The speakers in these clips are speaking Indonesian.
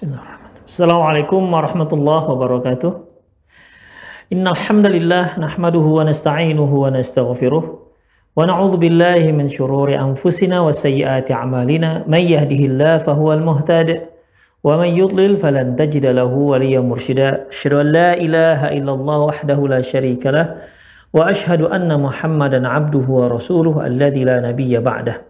Bismillahirrahmanirrahim. Assalamualaikum warahmatullahi wabarakatuh. Innal hamdalillah nahmaduhu wa nasta'inuhu wa nastaghfiruh wa na'udzu billahi min shururi anfusina wa sayyiati a'malina may yahdihillahu fahuwal muhtadi wa man yudlil falan tajida lahu waliyyan mursyida. Asyhadu an la ilaha illallah wahdahu la syarika lah wa asyhadu anna Muhammadan 'abduhu wa rasuluhu alladzi la nabiyya ba'dahu.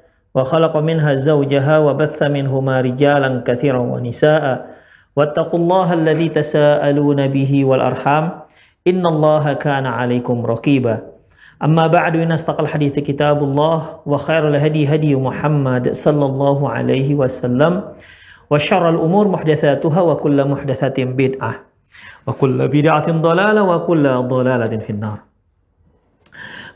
وخلق منها زوجها وبث منهما رجالا كثيرا ونساء. واتقوا الله الذي تساءلون به والأرحام. إن الله كان عليكم رقيبا. أما بعد إن أصدق الحديث كتاب الله وخير الهدي هدي محمد صلى الله عليه وسلم وشر الأمور محدثاتها وكل محدثة بدعة وكل بدعة ضلالة وكل ضلالة في النار.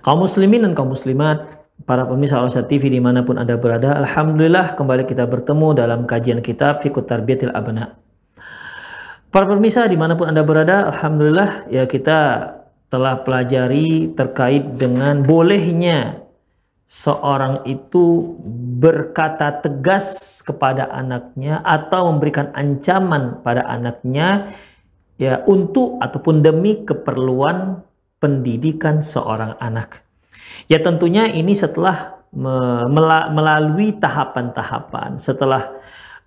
kaum muslimin dan kaum muslimat para pemirsa Al TV di mana pun Anda berada, Alhamdulillah kembali kita bertemu dalam kajian kitab Fikut Tarbiyatil Abna. Para pemirsa di mana pun Anda berada, Alhamdulillah ya kita telah pelajari terkait dengan bolehnya seorang itu berkata tegas kepada anaknya atau memberikan ancaman pada anaknya ya untuk ataupun demi keperluan pendidikan seorang anak. Ya tentunya ini setelah melalui tahapan-tahapan, setelah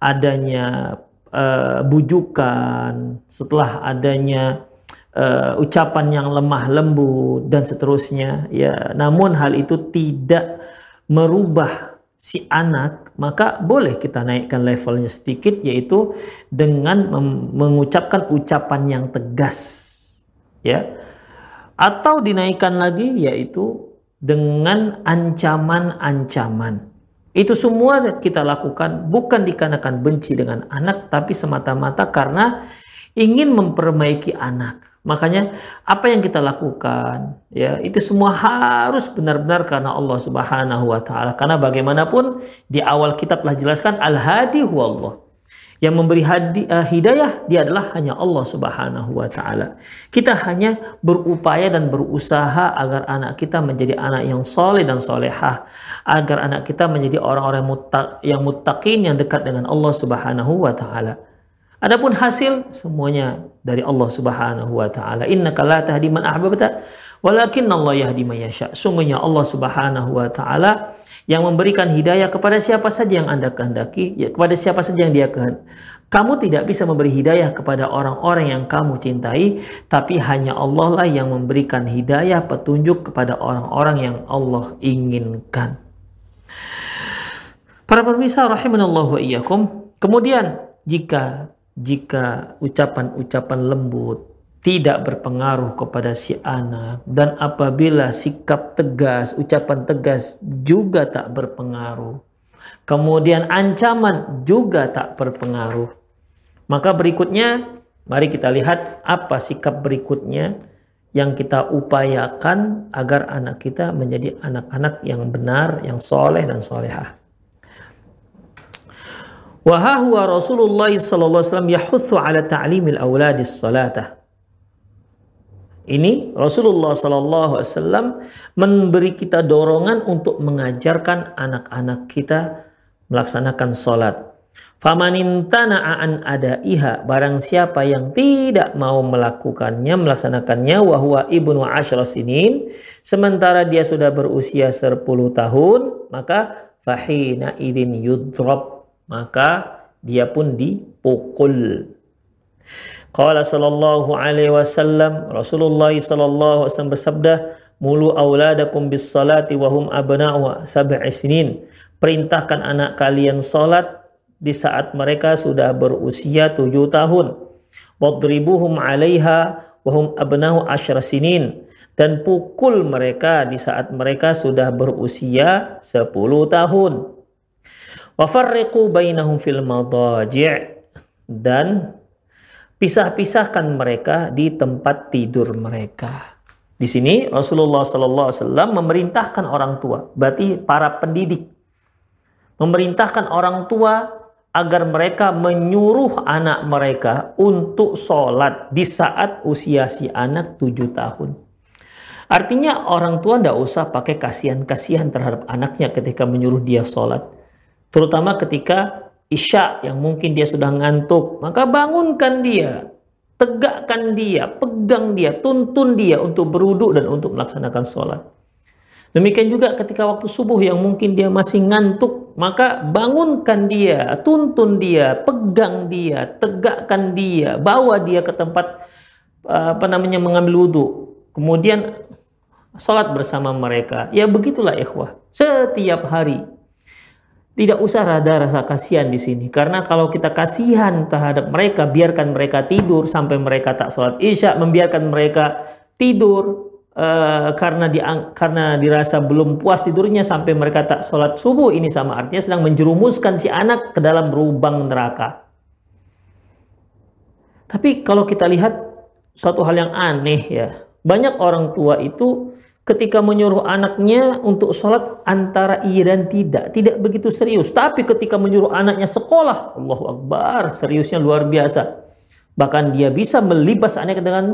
adanya uh, bujukan, setelah adanya uh, ucapan yang lemah lembut dan seterusnya. Ya, namun hal itu tidak merubah si anak, maka boleh kita naikkan levelnya sedikit yaitu dengan mengucapkan ucapan yang tegas. Ya. Atau dinaikkan lagi yaitu dengan ancaman-ancaman. Itu semua kita lakukan bukan dikarenakan benci dengan anak, tapi semata-mata karena ingin memperbaiki anak. Makanya apa yang kita lakukan ya itu semua harus benar-benar karena Allah Subhanahu wa taala. Karena bagaimanapun di awal kita telah jelaskan al-hadi huwallah. Yang memberi uh, hidayah dia adalah hanya Allah Subhanahu wa taala. Kita hanya berupaya dan berusaha agar anak kita menjadi anak yang soleh dan solehah, agar anak kita menjadi orang-orang yang muttaqin yang dekat dengan Allah Subhanahu wa taala. Adapun hasil semuanya dari Allah Subhanahu wa taala. Innaka la tahdi man ahbabta, walakin Allah yahdi man yasha. Sungguhnya Allah Subhanahu wa taala yang memberikan hidayah kepada siapa saja yang Anda kehendaki, ya, kepada siapa saja yang dia kehendaki. Kamu tidak bisa memberi hidayah kepada orang-orang yang kamu cintai, tapi hanya Allah lah yang memberikan hidayah petunjuk kepada orang-orang yang Allah inginkan. Para pemirsa rahimanallahu wa iyyakum. Kemudian jika jika ucapan-ucapan lembut, tidak berpengaruh kepada si anak dan apabila sikap tegas, ucapan tegas juga tak berpengaruh. Kemudian ancaman juga tak berpengaruh. Maka berikutnya mari kita lihat apa sikap berikutnya yang kita upayakan agar anak kita menjadi anak-anak yang benar, yang soleh dan solehah. Wahahuwa Rasulullah sallallahu alaihi wasallam yahuthu ala ta'limil awladis salatah ini Rasulullah Wasallam memberi kita dorongan untuk mengajarkan anak-anak kita melaksanakan sholat. Famanintana ada iha barang siapa yang tidak mau melakukannya melaksanakannya wahwa ibnu asyra sinin sementara dia sudah berusia 10 tahun maka fahina idin yudrob maka dia pun dipukul Qala sallallahu alaihi wasallam Rasulullah sallallahu alaihi wasallam bersabda mulu auladakum bis salati wa hum abna'u sab'i sinin. Perintahkan anak kalian salat di saat mereka sudah berusia tujuh tahun. Wadribuhum 'alaiha wa hum abna'u asyra sinin. Dan pukul mereka di saat mereka sudah berusia 10 tahun. Wa farriqu bainahum fil madaji' dan pisah-pisahkan mereka di tempat tidur mereka. Di sini Rasulullah Wasallam memerintahkan orang tua, berarti para pendidik, memerintahkan orang tua agar mereka menyuruh anak mereka untuk sholat di saat usia si anak tujuh tahun. Artinya orang tua tidak usah pakai kasihan-kasihan terhadap anaknya ketika menyuruh dia sholat. Terutama ketika isya yang mungkin dia sudah ngantuk, maka bangunkan dia, tegakkan dia, pegang dia, tuntun dia untuk beruduk dan untuk melaksanakan sholat. Demikian juga ketika waktu subuh yang mungkin dia masih ngantuk, maka bangunkan dia, tuntun dia, pegang dia, tegakkan dia, bawa dia ke tempat apa namanya mengambil wudhu. Kemudian sholat bersama mereka. Ya begitulah ikhwah. Setiap hari tidak usah ada rasa kasihan di sini. Karena kalau kita kasihan terhadap mereka, biarkan mereka tidur sampai mereka tak sholat isya, membiarkan mereka tidur uh, karena di, karena dirasa belum puas tidurnya sampai mereka tak sholat subuh, ini sama artinya sedang menjerumuskan si anak ke dalam lubang neraka. Tapi kalau kita lihat suatu hal yang aneh ya, banyak orang tua itu ketika menyuruh anaknya untuk sholat antara iya dan tidak. Tidak begitu serius. Tapi ketika menyuruh anaknya sekolah, Allahu Akbar, seriusnya luar biasa. Bahkan dia bisa melibas anaknya dengan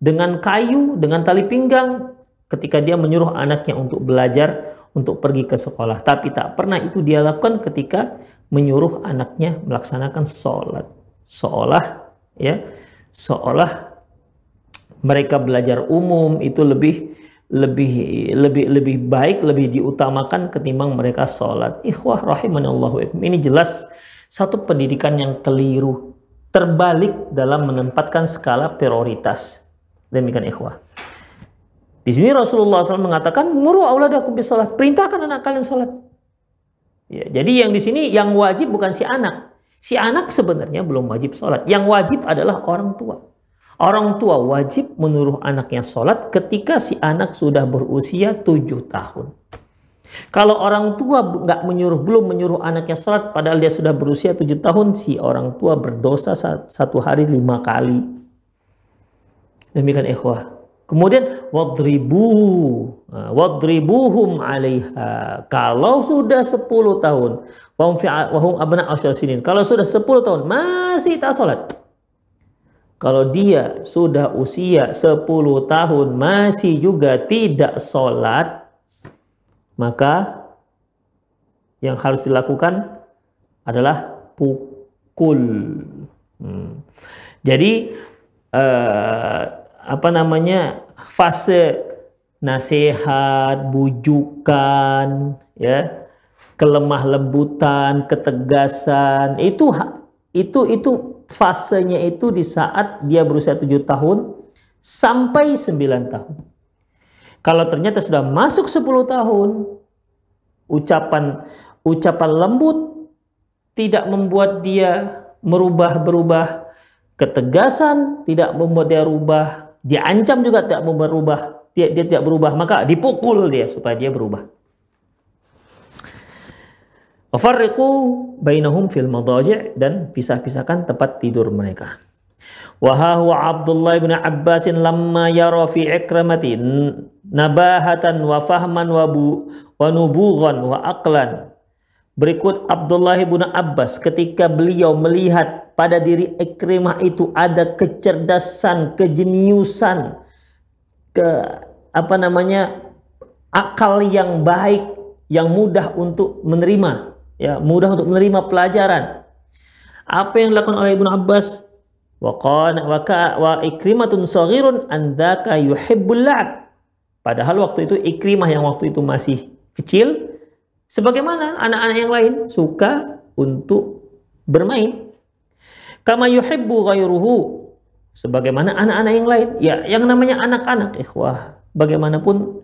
dengan kayu, dengan tali pinggang ketika dia menyuruh anaknya untuk belajar, untuk pergi ke sekolah. Tapi tak pernah itu dia lakukan ketika menyuruh anaknya melaksanakan sholat. Seolah ya, seolah mereka belajar umum itu lebih lebih lebih lebih baik lebih diutamakan ketimbang mereka sholat. Ikhwah rahimanallahu ini jelas satu pendidikan yang keliru terbalik dalam menempatkan skala prioritas. Demikian ikhwah. Di sini Rasulullah SAW mengatakan muru auladakum bisalat perintahkan anak kalian sholat. Ya, jadi yang di sini yang wajib bukan si anak. Si anak sebenarnya belum wajib sholat. Yang wajib adalah orang tua Orang tua wajib menyuruh anaknya sholat ketika si anak sudah berusia tujuh tahun. Kalau orang tua nggak menyuruh, belum menyuruh anaknya sholat, padahal dia sudah berusia tujuh tahun, si orang tua berdosa satu hari lima kali. Demikian ikhwah. Kemudian wadribu, nah, wadribuhum alaiha. Kalau sudah sepuluh tahun, wahum abna sinin. Kalau sudah sepuluh tahun masih tak sholat, kalau dia sudah usia 10 tahun masih juga tidak sholat, maka yang harus dilakukan adalah pukul. Hmm. Jadi eh, apa namanya fase nasihat, bujukan, ya kelemah lembutan, ketegasan itu itu itu fasenya itu di saat dia berusia 7 tahun sampai 9 tahun. Kalau ternyata sudah masuk 10 tahun, ucapan ucapan lembut tidak membuat dia merubah berubah ketegasan tidak membuat dia rubah. Diancam juga tidak berubah dia, dia tidak berubah. Maka dipukul dia supaya dia berubah Wafarriqu bainahum fil madaji' dan pisah-pisahkan tempat tidur mereka. Wa huwa Abdullah bin Abbas lamma yara fi ikramati nabahatan wa fahman wa bu wa nubughan wa aqlan. Berikut Abdullah bin Abbas ketika beliau melihat pada diri Ikrimah itu ada kecerdasan, kejeniusan, ke apa namanya akal yang baik, yang mudah untuk menerima ya mudah untuk menerima pelajaran. Apa yang dilakukan oleh Ibnu Abbas? Wa qana wa ka wa ikrimatun saghirun andaka yuhibbul la'ab. Padahal waktu itu Ikrimah yang waktu itu masih kecil sebagaimana anak-anak yang lain suka untuk bermain. Kama yuhibbu ghairuhu sebagaimana anak-anak yang lain. Ya, yang namanya anak-anak ikhwah, bagaimanapun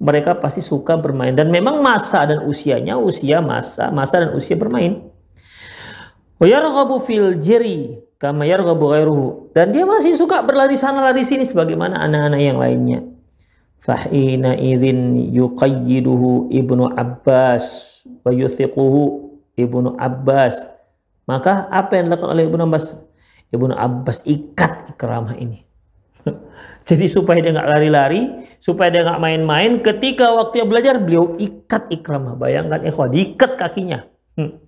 mereka pasti suka bermain. Dan memang masa dan usianya usia masa masa dan usia bermain. Fil ghairuhu. Dan dia masih suka berlari sana lari sini sebagaimana anak-anak yang lainnya. Fahina idzin yuqayyiduhu ibnu Abbas wa yuthiquhu ibnu Abbas. Maka apa yang dilakukan oleh ibnu Abbas? Ibnu Abbas ikat Ikramah ini. Jadi supaya dia nggak lari-lari, supaya dia nggak main-main, ketika waktu dia belajar beliau ikat Ikramah. Bayangkan ikhwah, diikat kakinya. Hmm.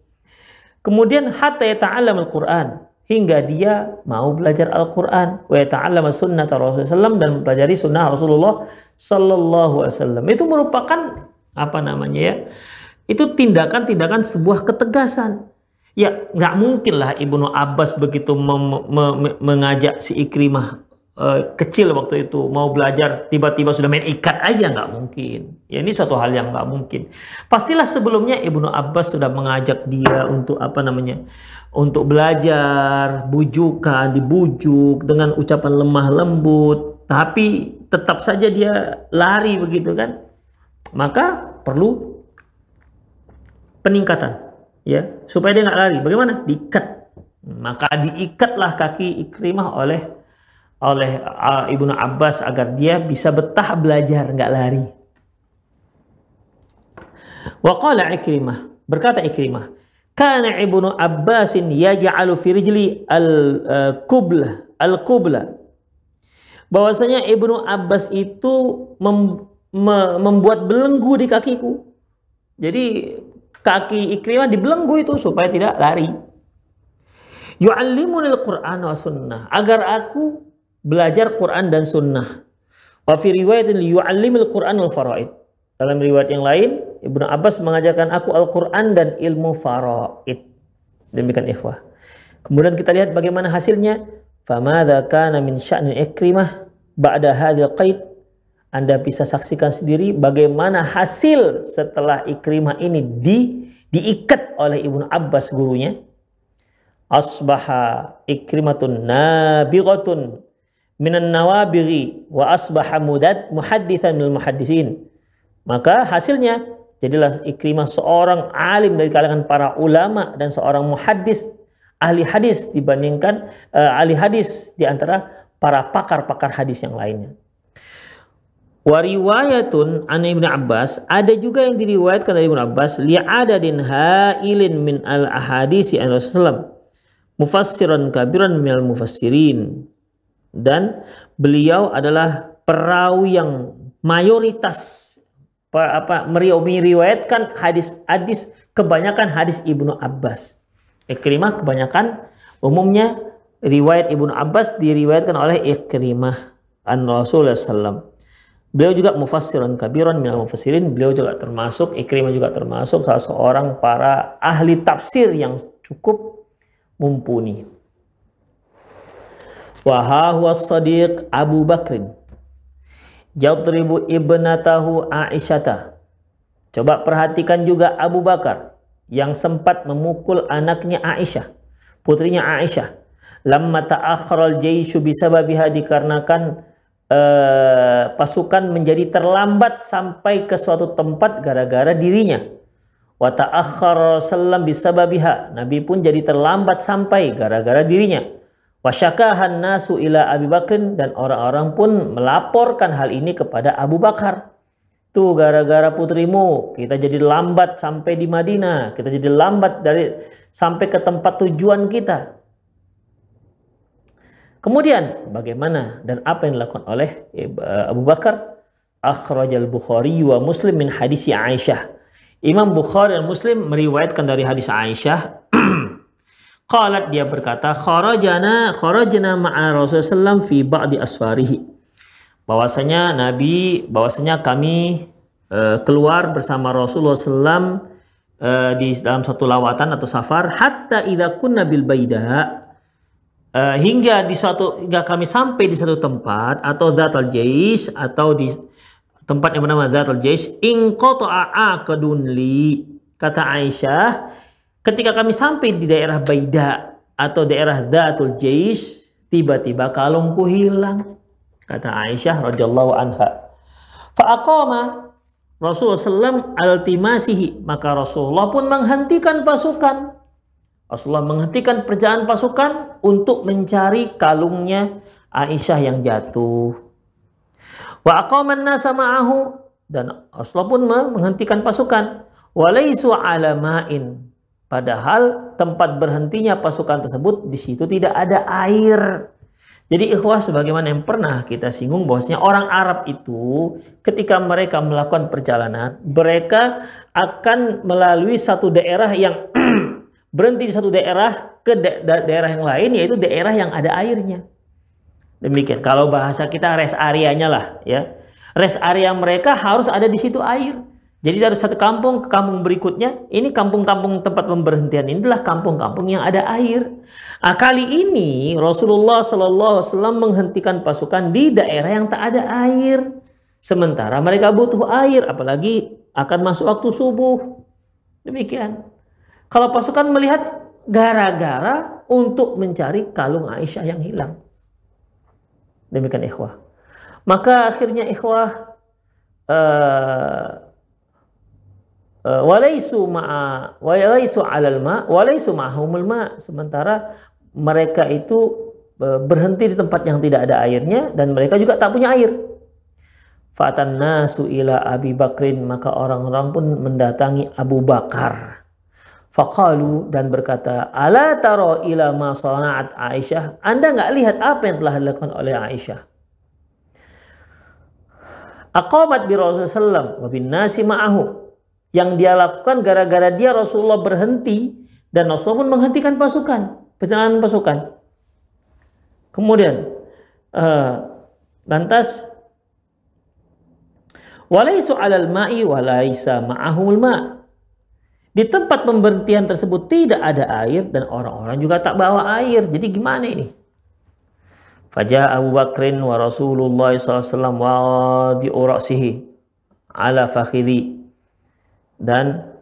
Kemudian hatta yata'allam al-Quran hingga dia mau belajar Al-Quran wa yata'allam sunnah Rasulullah dan mempelajari sunnah Rasulullah sallallahu alaihi wasallam. Itu merupakan apa namanya ya? Itu tindakan-tindakan sebuah ketegasan. Ya, nggak mungkin lah Ibnu Abbas begitu mengajak si Ikrimah uh, kecil waktu itu mau belajar tiba-tiba sudah main ikat aja nggak mungkin. Ya ini suatu hal yang nggak mungkin. Pastilah sebelumnya Ibnu Abbas sudah mengajak dia untuk apa namanya? Untuk belajar, bujukan, dibujuk dengan ucapan lemah lembut, tapi tetap saja dia lari begitu kan. Maka perlu peningkatan ya supaya dia nggak lari bagaimana diikat maka diikatlah kaki Ikrimah oleh oleh Ibnu Abbas agar dia bisa betah belajar nggak lari Waqala Ikrimah berkata Ikrimah kana Ibnu Abbasin yaj'alu fi rijli al-kubla uh, al-kubla bahwasanya Ibnu Abbas itu mem, me, membuat belenggu di kakiku jadi kaki Ikrimah dibelenggu itu supaya tidak lari. Yu'allimunil Qur'an wa sunnah. Agar aku belajar Quran dan sunnah. Wa fi riwayatin yu'allimil Qur'an wal faraid. Dalam riwayat yang lain, Ibnu Abbas mengajarkan aku Al-Quran dan ilmu faraid. Demikian ikhwah. Kemudian kita lihat bagaimana hasilnya. Famadha kana min sya'ni ikrimah ba'da hadhil qaid anda bisa saksikan sendiri bagaimana hasil setelah Ikrimah ini di, diikat oleh Ibnu Abbas gurunya. Asbaha Ikrimatun nabighatun minan nawabiri wa asbaha mudad muhaddithan minal muhaddisin. Maka hasilnya jadilah Ikrimah seorang alim dari kalangan para ulama dan seorang muhaddis ahli hadis dibandingkan uh, ahli hadis di antara para pakar-pakar hadis yang lainnya. Wariwayatun an Ibnu Abbas ada juga yang diriwayatkan dari Ibnu Abbas li'adadin hailin min al ahadisi an Rasulullah mufassiran kabiran al mufassirin dan beliau adalah perawi yang mayoritas apa meriwayatkan hadis-hadis kebanyakan hadis Ibnu Abbas. Ikrimah kebanyakan umumnya riwayat Ibnu Abbas diriwayatkan oleh Ikrimah an Rasulullah sallallahu Beliau juga mufassiran kabiran minal mufassirin. Beliau juga termasuk, Ikrimah juga termasuk salah seorang para ahli tafsir yang cukup mumpuni. Wahahuwa sadiq Abu Bakrin. Yadribu ibnatahu Aisyata. Coba perhatikan juga Abu Bakar yang sempat memukul anaknya Aisyah, putrinya Aisyah. Lamma ta'akhral jaishu bisababiha dikarenakan eh, pasukan menjadi terlambat sampai ke suatu tempat gara-gara dirinya. Wa ta'akhkhara sallam bisababiha. Nabi pun jadi terlambat sampai gara-gara dirinya. Wa syakahan nasu ila Abi Bakr dan orang-orang pun melaporkan hal ini kepada Abu Bakar. Tuh gara-gara putrimu kita jadi lambat sampai di Madinah, kita jadi lambat dari sampai ke tempat tujuan kita. Kemudian bagaimana dan apa yang dilakukan oleh eh, Abu Bakar? Akhrajal Bukhari wa Muslim min hadis Aisyah. Imam Bukhari dan Muslim meriwayatkan dari hadis Aisyah. Qalat dia berkata, kharajana kharajna ma'a Rasulullah fi ba'di asfarihi. Bahwasanya Nabi, bahwasanya kami uh, keluar bersama Rasulullah SAW uh, di dalam satu lawatan atau safar hatta idza kunna bil baidah uh, hingga di suatu hingga kami sampai di satu tempat atau Zatul Jais atau di tempat yang bernama Zatul Jais in qata'a kedunli kata Aisyah ketika kami sampai di daerah Baida atau daerah Zatul Jais tiba-tiba kalungku hilang kata Aisyah radhiyallahu anha fa aqama Rasulullah SAW altimasihi maka Rasulullah pun menghentikan pasukan Rasulullah menghentikan perjalanan pasukan untuk mencari kalungnya Aisyah yang jatuh. Wa aqaman nasa ma'ahu dan Rasulullah pun menghentikan pasukan. Walaisu alama'in. Padahal tempat berhentinya pasukan tersebut di situ tidak ada air. Jadi ikhwah sebagaimana yang pernah kita singgung bahwasanya orang Arab itu ketika mereka melakukan perjalanan, mereka akan melalui satu daerah yang berhenti di satu daerah ke da daerah yang lain yaitu daerah yang ada airnya. Demikian. Kalau bahasa kita rest areanya lah ya. Rest area mereka harus ada di situ air. Jadi dari satu kampung ke kampung berikutnya, ini kampung-kampung tempat pemberhentian ini adalah kampung-kampung yang ada air. Nah, kali ini Rasulullah Shallallahu Alaihi Wasallam menghentikan pasukan di daerah yang tak ada air. Sementara mereka butuh air, apalagi akan masuk waktu subuh. Demikian. Kalau pasukan melihat gara-gara untuk mencari kalung Aisyah yang hilang. Demikian ikhwah. Maka akhirnya ikhwah uh, walaisu ma'a walaisu 'alal ma walaisu ma'humul ma. Sementara mereka itu eh, berhenti di tempat yang tidak ada airnya dan mereka juga tak punya air. Fatan nasu ila Abi Bakrin maka orang-orang pun mendatangi Abu Bakar. Faqalu dan berkata ala taro ila ma sana'at Aisyah? Anda nggak lihat apa yang telah dilakukan oleh Aisyah? Aqamat bi Rasulullah wa bin nasi ma'ahu yang dia lakukan gara-gara dia Rasulullah berhenti dan Rasulullah pun menghentikan pasukan, perjalanan pasukan. Kemudian uh, lantas walaisu alal ma'i walaisa ma'ahumul ma' Di tempat pemberhentian tersebut tidak ada air dan orang-orang juga tak bawa air. Jadi gimana ini? Fajah Abu Bakrin wa Rasulullah SAW wa di ala fakhidhi dan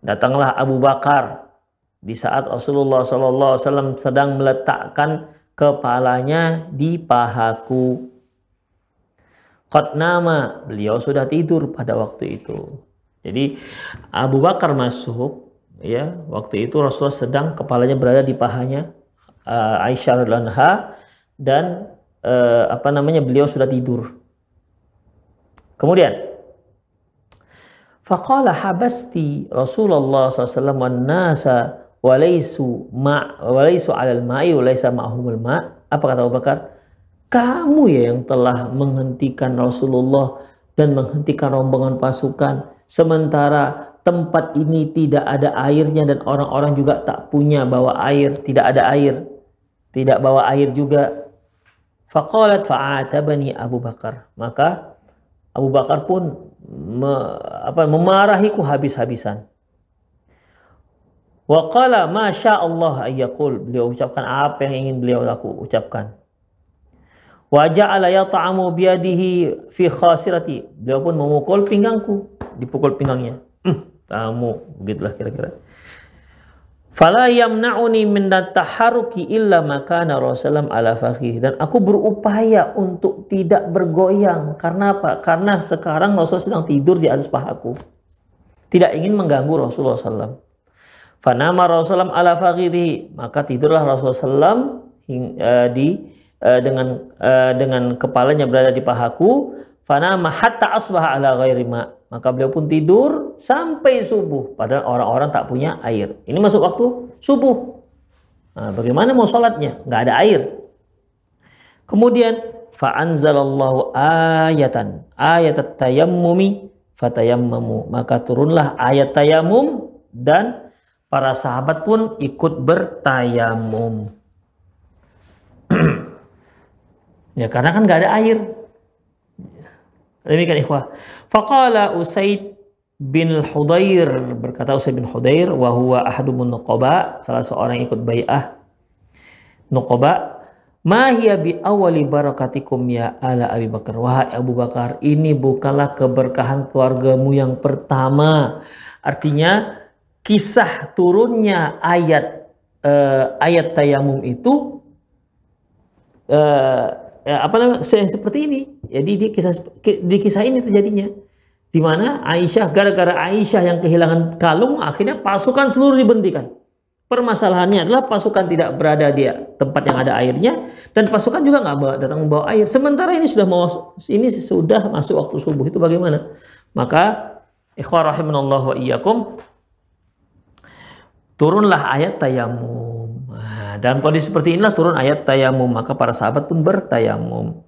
datanglah Abu Bakar di saat Rasulullah SAW sedang meletakkan kepalanya di pahaku. Qad nama, beliau sudah tidur pada waktu itu. Jadi Abu Bakar masuk ya, waktu itu Rasulullah sedang kepalanya berada di pahanya uh, Aisyah radhiyallahu dan uh, apa namanya beliau sudah tidur. Kemudian Faqala habasti Rasulullah SAW wan nasa walaisu ma walaisu alal ma'i walaisa ma'humul ma. Apa kata Abu Bakar? Kamu ya yang telah menghentikan Rasulullah dan menghentikan rombongan pasukan sementara tempat ini tidak ada airnya dan orang-orang juga tak punya bawa air, tidak ada air. Tidak bawa air juga. Faqalat fa'atabani Abu Bakar. Maka Abu Bakar pun me, apa, memarahiku habis-habisan. Wa qala ma Allah ayyakul. Beliau ucapkan apa yang ingin beliau laku ucapkan. Wa ja'ala yata'amu biyadihi fi khasirati. Beliau pun memukul pinggangku, dipukul pinggangnya. Hmm, kamu begitulah kira-kira. Fala yamna'uni min taharuki illa makana Rasulullah ala fakhih. Dan aku berupaya untuk tidak bergoyang. Karena apa? Karena sekarang Rasulullah sedang tidur di atas pahaku. Tidak ingin mengganggu Rasulullah SAW. Fanama Rasulullah ala fakhidhi. Maka tidurlah Rasulullah SAW uh, di uh, dengan uh, dengan kepalanya berada di pahaku. Fanama hatta asbah ala ghairi ma' Maka beliau pun tidur sampai subuh. Padahal orang-orang tak punya air. Ini masuk waktu subuh. Nah, bagaimana mau sholatnya? Nggak ada air. Kemudian fa'anzalallahu ayatan ayat tayammumi fatayammamu maka turunlah ayat tayamum dan para sahabat pun ikut bertayamum ya karena kan nggak ada air Demikian ikhwah. Faqala Usaid bin Hudair berkata Usaid bin Hudair wa huwa ahadumun nuqaba. Salah seorang ikut bai'ah nuqaba. Ma hiya bi awali barakatikum ya ala Abi Bakar? Wahai Abu Bakar ini bukanlah keberkahan keluargamu yang pertama. Artinya kisah turunnya ayat uh, ayat tayamum itu uh, ya, apa namanya seperti ini. Jadi di kisah di kisah ini terjadinya di mana Aisyah gara-gara Aisyah yang kehilangan kalung akhirnya pasukan seluruh diberhentikan. Permasalahannya adalah pasukan tidak berada di tempat yang ada airnya dan pasukan juga nggak datang membawa air. Sementara ini sudah mau ini sudah masuk waktu subuh itu bagaimana? Maka ikhwah rahimanallah wa iyyakum turunlah ayat tayamum. Dalam kondisi seperti inilah turun ayat tayamum, maka para sahabat pun bertayamum.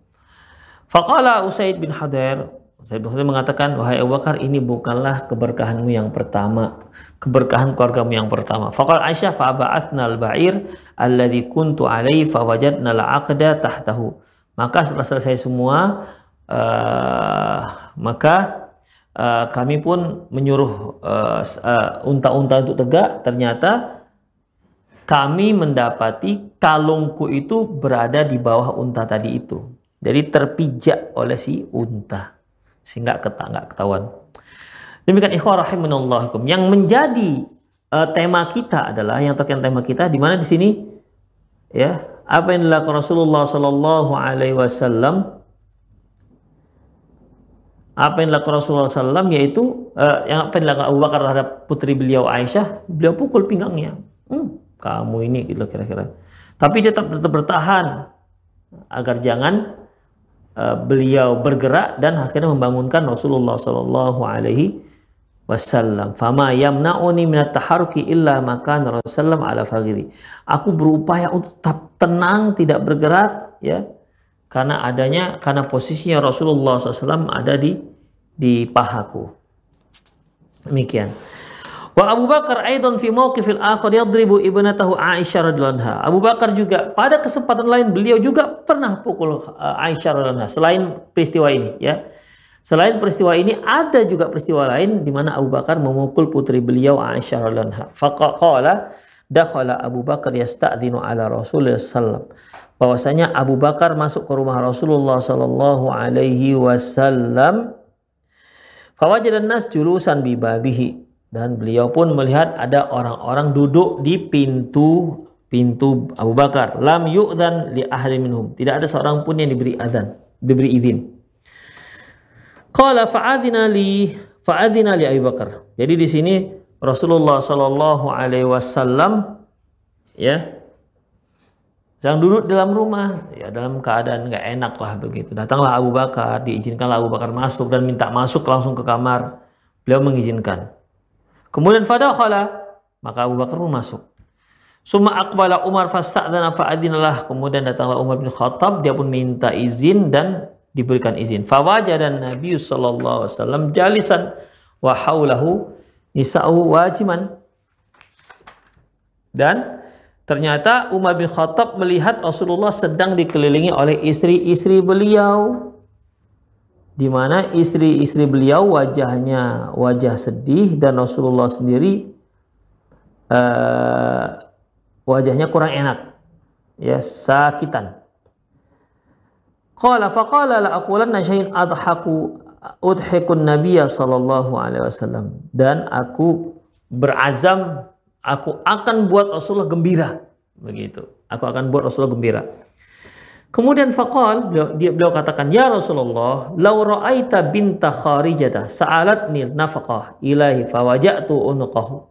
Faqala Usaid bin Hadir, Usaid bin mengatakan, wahai Abu Bakar, ini bukanlah keberkahanmu yang pertama, keberkahan keluargamu yang pertama. Faqal Aisyah fa'aba'athna al-ba'ir alladhi kuntu alaihi fawajadna al-aqda tahtahu. Maka setelah selesai semua, uh, maka uh, kami pun menyuruh unta-unta uh, uh, untuk tegak. Ternyata kami mendapati kalungku itu berada di bawah unta tadi itu. Jadi terpijak oleh si unta sehingga nggak ketahuan. Demikian ikhwah rahimanallahu Yang menjadi uh, tema kita adalah yang terkait tema kita di mana di sini ya apa yang dilakukan Rasulullah Sallallahu Alaihi Wasallam apa yang dilakukan Rasulullah SAW yaitu uh, yang apa yang dilakukan Abu Bakar terhadap putri beliau Aisyah, beliau pukul pinggangnya. Hmm, kamu ini gitu kira-kira. Tapi tetap, tetap bertahan agar jangan uh, beliau bergerak dan akhirnya membangunkan Rasulullah Sallallahu Alaihi Wasallam. Fama yamna'uni minat taharuki illa makan Rasulullah ala fagiri. Aku berupaya untuk tetap tenang, tidak bergerak, ya karena adanya karena posisinya Rasulullah SAW ada di di pahaku. Demikian. Wa Abu Bakar aidan fi mauqifil akhar yadribu ibnatahu Aisyah radhiyallahu anha. Abu Bakar juga pada kesempatan lain beliau juga pernah pukul uh, Aisyah radhiyallahu anha selain peristiwa ini ya. Selain peristiwa ini ada juga peristiwa lain di mana Abu Bakar memukul putri beliau Aisyah radhiyallahu anha. Faqala dakhala Abu Bakar yasta'dinu ala Rasulullah sallallahu bahwasanya Abu Bakar masuk ke rumah Rasulullah sallallahu alaihi wasallam fawajadan nas julusan bibabihi dan beliau pun melihat ada orang-orang duduk di pintu pintu Abu Bakar lam yu'dan li ahli minhum tidak ada seorang pun yang diberi adzan diberi izin qala fa'adina li fa'adina li Abu Bakar jadi di sini Rasulullah sallallahu alaihi wasallam ya sedang duduk dalam rumah, ya dalam keadaan nggak enak lah begitu. Datanglah Abu Bakar, diizinkanlah Abu Bakar masuk dan minta masuk langsung ke kamar. Beliau mengizinkan. Kemudian fadakhala, maka Abu Bakar pun masuk. Suma akbala Umar fasta'dana fa'adinalah. Kemudian datanglah Umar bin Khattab, dia pun minta izin dan diberikan izin. dan Nabi sallallahu alaihi wasallam jalisan wa haulahu nisa'u wajiman. Dan Ternyata Umar bin Khattab melihat Rasulullah sedang dikelilingi oleh istri-istri beliau. Di mana istri-istri beliau wajahnya wajah sedih dan Rasulullah sendiri uh, wajahnya kurang enak. Ya, sakitan. Qala faqala la aqulanna syai'in adhaku udhikun nabiyya sallallahu alaihi wasallam dan aku berazam aku akan buat Rasulullah gembira. Begitu. Aku akan buat Rasulullah gembira. Kemudian faqal beliau, dia, beliau katakan ya Rasulullah law ra'aita binta kharijata sa'alatni nafaqah ilahi fawaja'tu unuqahu.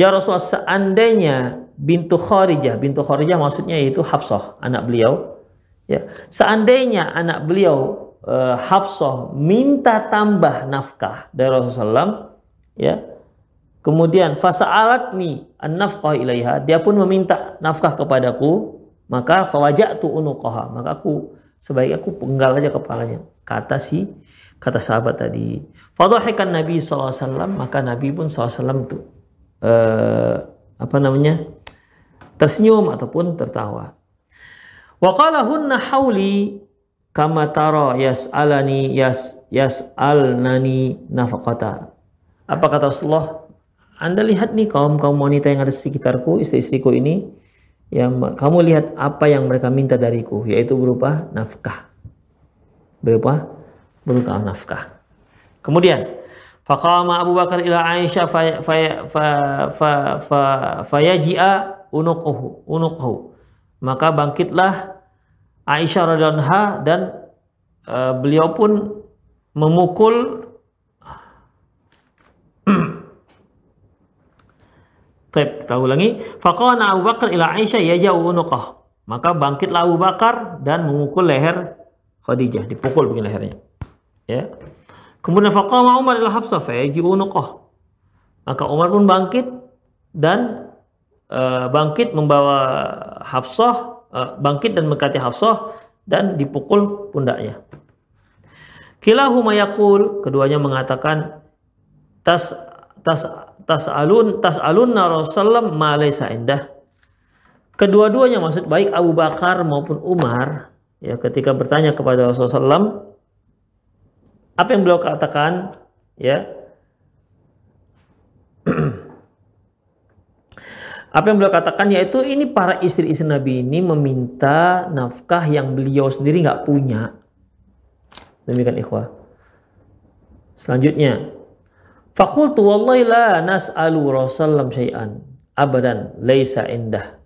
Ya Rasulullah seandainya bintu Kharijah bintu Kharijah maksudnya yaitu Hafsah anak beliau ya seandainya anak beliau uh, Hafsah minta tambah nafkah dari Rasulullah ya Kemudian fasa'alatni an-nafqah ilaiha, dia pun meminta nafkah kepadaku, maka fawaja'tu unuqaha, maka aku sebaik aku penggal aja kepalanya. Kata si kata sahabat tadi. Fadhahikan Nabi SAW, maka Nabi pun SAW itu uh, apa namanya? tersenyum ataupun tertawa. Wa qala hunna hauli kama tara yas'alani yas yas'alnani nafaqata. Apa kata Rasulullah? Anda lihat nih kaum-kaum wanita yang ada di sekitarku, istri-istriku ini, yang kamu lihat apa yang mereka minta dariku, yaitu berupa nafkah. Berupa berupa nafkah. Kemudian, faqama Abu Bakar ila Aisyah fa fa fa fa fa fayaji'a unuquhu unuquhu. Maka bangkitlah Aisyah radhiyallahu dan uh, beliau pun memukul Taib, kita ulangi. Faqana Abu Bakar ila Aisyah yajau. Maka bangkitlah Abu Bakar dan memukul leher Khadijah, dipukul begini lehernya. Ya. Kemudian faqama Umar ila Hafsah fa yaji unuqah. Maka Umar pun bangkit dan uh, bangkit membawa Hafsah, uh, bangkit dan mengkati Hafsah dan dipukul pundaknya. Kilahuma yaqul, keduanya mengatakan tas tas tas alun tas alun Rasulullah ma laysa indah. Kedua-duanya maksud baik Abu Bakar maupun Umar ya ketika bertanya kepada Rasulullah SAW, apa yang beliau katakan ya? Apa yang beliau katakan yaitu ini para istri-istri Nabi ini meminta nafkah yang beliau sendiri nggak punya. Demikian ikhwah. Selanjutnya fakultu wallahi la nas'alu rasulullah syai'an abadan laisa indah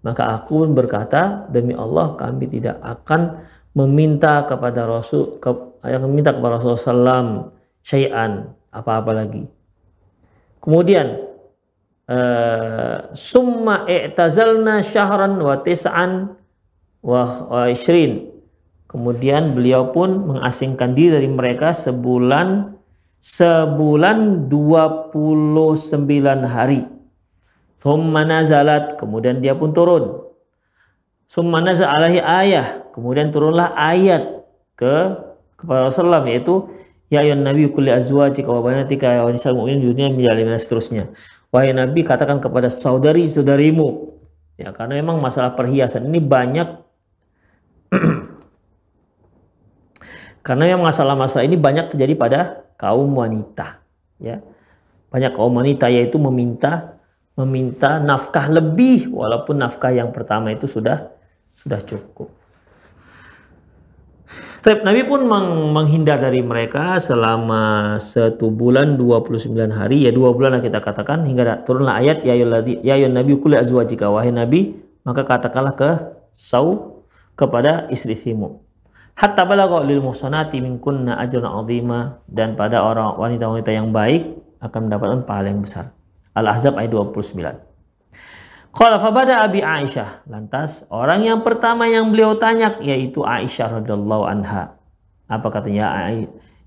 maka aku pun berkata, demi Allah kami tidak akan meminta kepada Rasul ke, yang meminta kepada Rasulullah SAW syai'an apa-apa lagi. Kemudian uh, summa i'tazalna syahran wa tis'an wa, wa ishrin. Kemudian beliau pun mengasingkan diri dari mereka sebulan sebulan 29 hari. Thumma nazalat, kemudian dia pun turun. Summa nazal alaihi ayah, kemudian turunlah ayat ke kepada Rasulullah yaitu ya ayuhan nabi kulli azwajika wa banatika wa nisal mu'minin dunia menjalin seterusnya. Wahai nabi katakan kepada saudari-saudarimu ya karena memang masalah perhiasan ini banyak karena yang masalah-masalah ini banyak terjadi pada kaum wanita ya. Banyak kaum wanita yaitu meminta meminta nafkah lebih walaupun nafkah yang pertama itu sudah sudah cukup. Tapi Nabi pun meng menghindar dari mereka selama satu bulan 29 hari. Ya dua bulan lah kita katakan hingga turunlah ayat ya ya nabi kulli azwajika. Wahai nabi maka katakanlah ke sau kepada istri-istrimu hatta balagha lil muhsanati minkunna ajrun azima dan pada orang wanita-wanita yang baik akan mendapatkan pahala yang besar. Al-Ahzab ayat 29. Qala fabada Abi Aisyah. Lantas orang yang pertama yang beliau tanya yaitu Aisyah radhiyallahu anha. Apa katanya?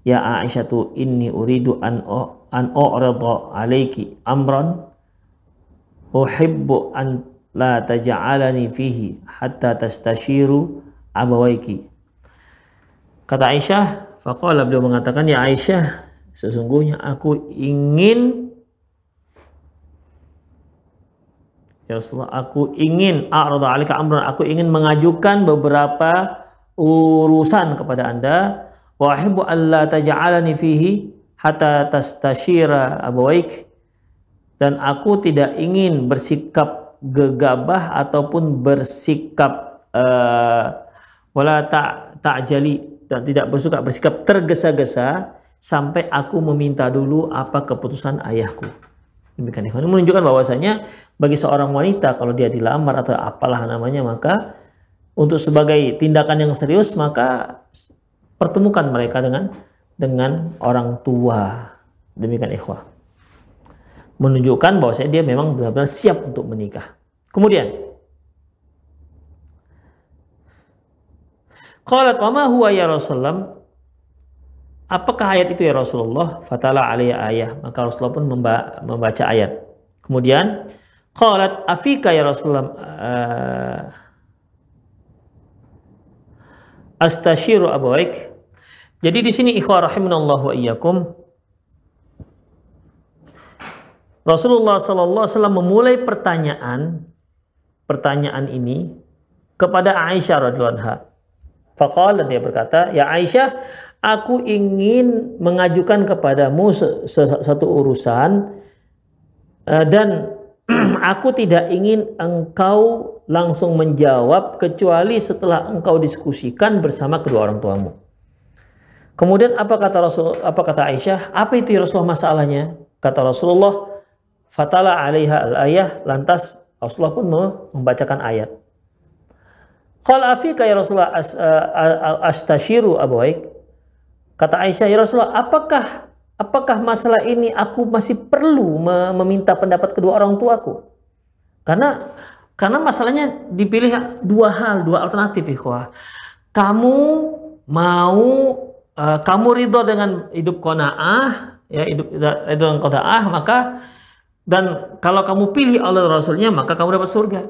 Ya Aisyah tu inni uridu an o, an u'rida alayki amran uhibbu an la taj'alani fihi hatta tastashiru abawaiki. Kata Aisyah, faqala beliau mengatakan ya Aisyah, sesungguhnya aku ingin Ya Rasulullah, aku ingin a'rada alika amran, aku ingin mengajukan beberapa urusan kepada Anda. Wa ahibbu alla taj'alani fihi hatta tastashira abawaik. Dan aku tidak ingin bersikap gegabah ataupun bersikap uh, wala tak tak jali dan tidak bersuka bersikap tergesa-gesa sampai aku meminta dulu apa keputusan ayahku. Demikian Ini menunjukkan bahwasanya bagi seorang wanita kalau dia dilamar atau apalah namanya maka untuk sebagai tindakan yang serius maka pertemukan mereka dengan dengan orang tua. Demikian ikhwah. Menunjukkan bahwasanya dia memang benar-benar siap untuk menikah. Kemudian Qalat wa ma huwa ya Rasulullah Apakah ayat itu ya Rasulullah? Fatala alaiya ayah. Maka Rasulullah pun membaca ayat. Kemudian, Qalat afika ya Rasulullah uh, astashiru abawaik. Jadi di sini ikhwah rahimanallah wa iyyakum Rasulullah sallallahu alaihi memulai pertanyaan pertanyaan ini kepada Aisyah radhiyallahu anha. Faqala dia berkata, "Ya Aisyah, aku ingin mengajukan kepadamu satu urusan eh, dan aku tidak ingin engkau langsung menjawab kecuali setelah engkau diskusikan bersama kedua orang tuamu. Kemudian apa kata Rasul apa kata Aisyah? Apa itu ya Rasulullah masalahnya? Kata Rasulullah, "Fatala 'alaiha al-ayah." Lantas Rasulullah pun membacakan ayat. Qala afika ya Rasulullah as, uh, astashiru abawaik? Kata Aisyah, ya Rasulullah, apakah apakah masalah ini aku masih perlu meminta pendapat kedua orang tuaku? Karena karena masalahnya dipilih dua hal, dua alternatif, ikhwah. Kamu mau uh, kamu ridho dengan hidup kona'ah, ya hidup dengan kona'ah, maka dan kalau kamu pilih Allah Rasulnya maka kamu dapat surga.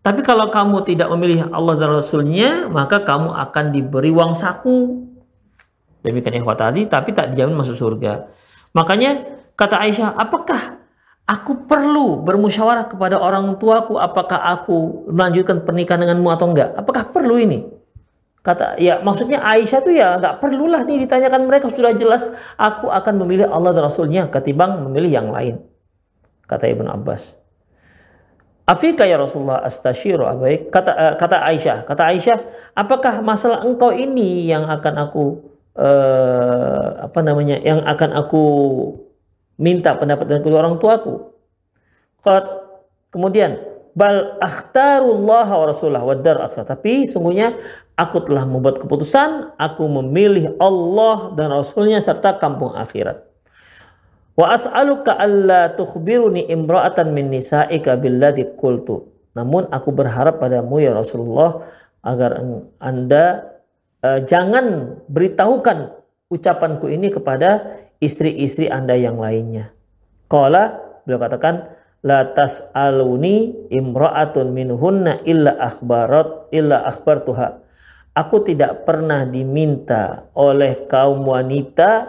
Tapi kalau kamu tidak memilih Allah dan Rasulnya maka kamu akan diberi uang saku. Demikian ikhwat tadi tapi tak dijamin masuk surga. Makanya kata Aisyah, apakah aku perlu bermusyawarah kepada orang tuaku apakah aku melanjutkan pernikahan denganmu atau enggak? Apakah perlu ini? Kata ya maksudnya Aisyah tuh ya nggak perlulah nih ditanyakan mereka sudah jelas aku akan memilih Allah dan Rasulnya ketimbang memilih yang lain. Kata Ibnu Abbas. Afika ya Rasulullah astasyiru abaik. Kata uh, kata Aisyah, kata Aisyah, apakah masalah engkau ini yang akan aku uh, apa namanya? yang akan aku minta pendapat dari kedua orang tuaku? Kemudian bal akhtarullah wa rasulah wa dar Tapi sungguhnya aku telah membuat keputusan, aku memilih Allah dan Rasulnya serta kampung akhirat. Wa as'aluka alla tukhbiruni imra'atan min nisa'ika billadhi qultu. Namun aku berharap padamu ya Rasulullah agar Anda uh, jangan beritahukan ucapanku ini kepada istri-istri Anda yang lainnya. Qala beliau katakan la tas'aluni imra'atun minhunna illa akhbarat illa akhbartuha. Aku tidak pernah diminta oleh kaum wanita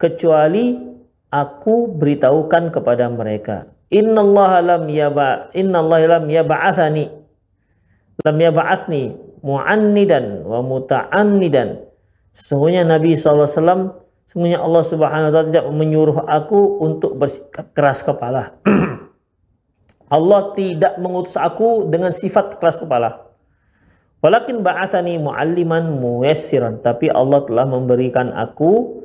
kecuali aku beritahukan kepada mereka innallaha lam yaba innallaha lam yab'athani. Lam yab'athni mu'annidan wa muta'annidan. Sesungguhnya Nabi SAW sesungguhnya Allah Subhanahu wa tidak menyuruh aku untuk bersikap keras kepala. Allah tidak mengutus aku dengan sifat keras kepala. Walakin ba'athani mu'alliman muyassiran. Tapi Allah telah memberikan aku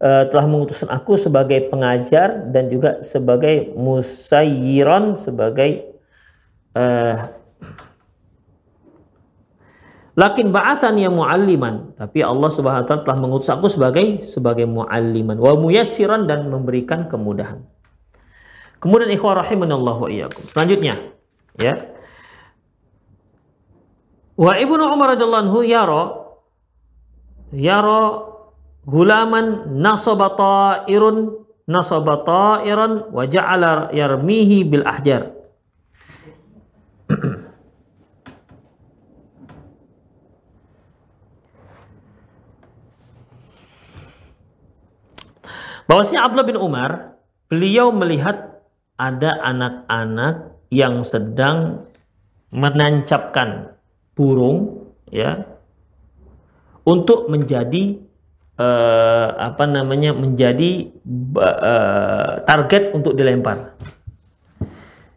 uh, telah mengutuskan aku sebagai pengajar dan juga sebagai musayyiran sebagai uh, Lakin ba'athan ya mu'alliman. Tapi Allah subhanahu wa ta'ala telah mengutus aku sebagai sebagai mu'alliman. Wa muyassiran dan memberikan kemudahan. Kemudian ikhwah rahimanallahu wa iyyakum. Selanjutnya, ya. Wa Ibnu Umar radhiyallahu anhu yara yara gulaman nasaba ta'irun nasaba ta'iran wa ja'ala yarmihi bil ahjar. Bahwasanya Abdullah bin Umar beliau melihat ada anak-anak yang sedang menancapkan burung ya untuk menjadi uh, apa namanya menjadi uh, target untuk dilempar.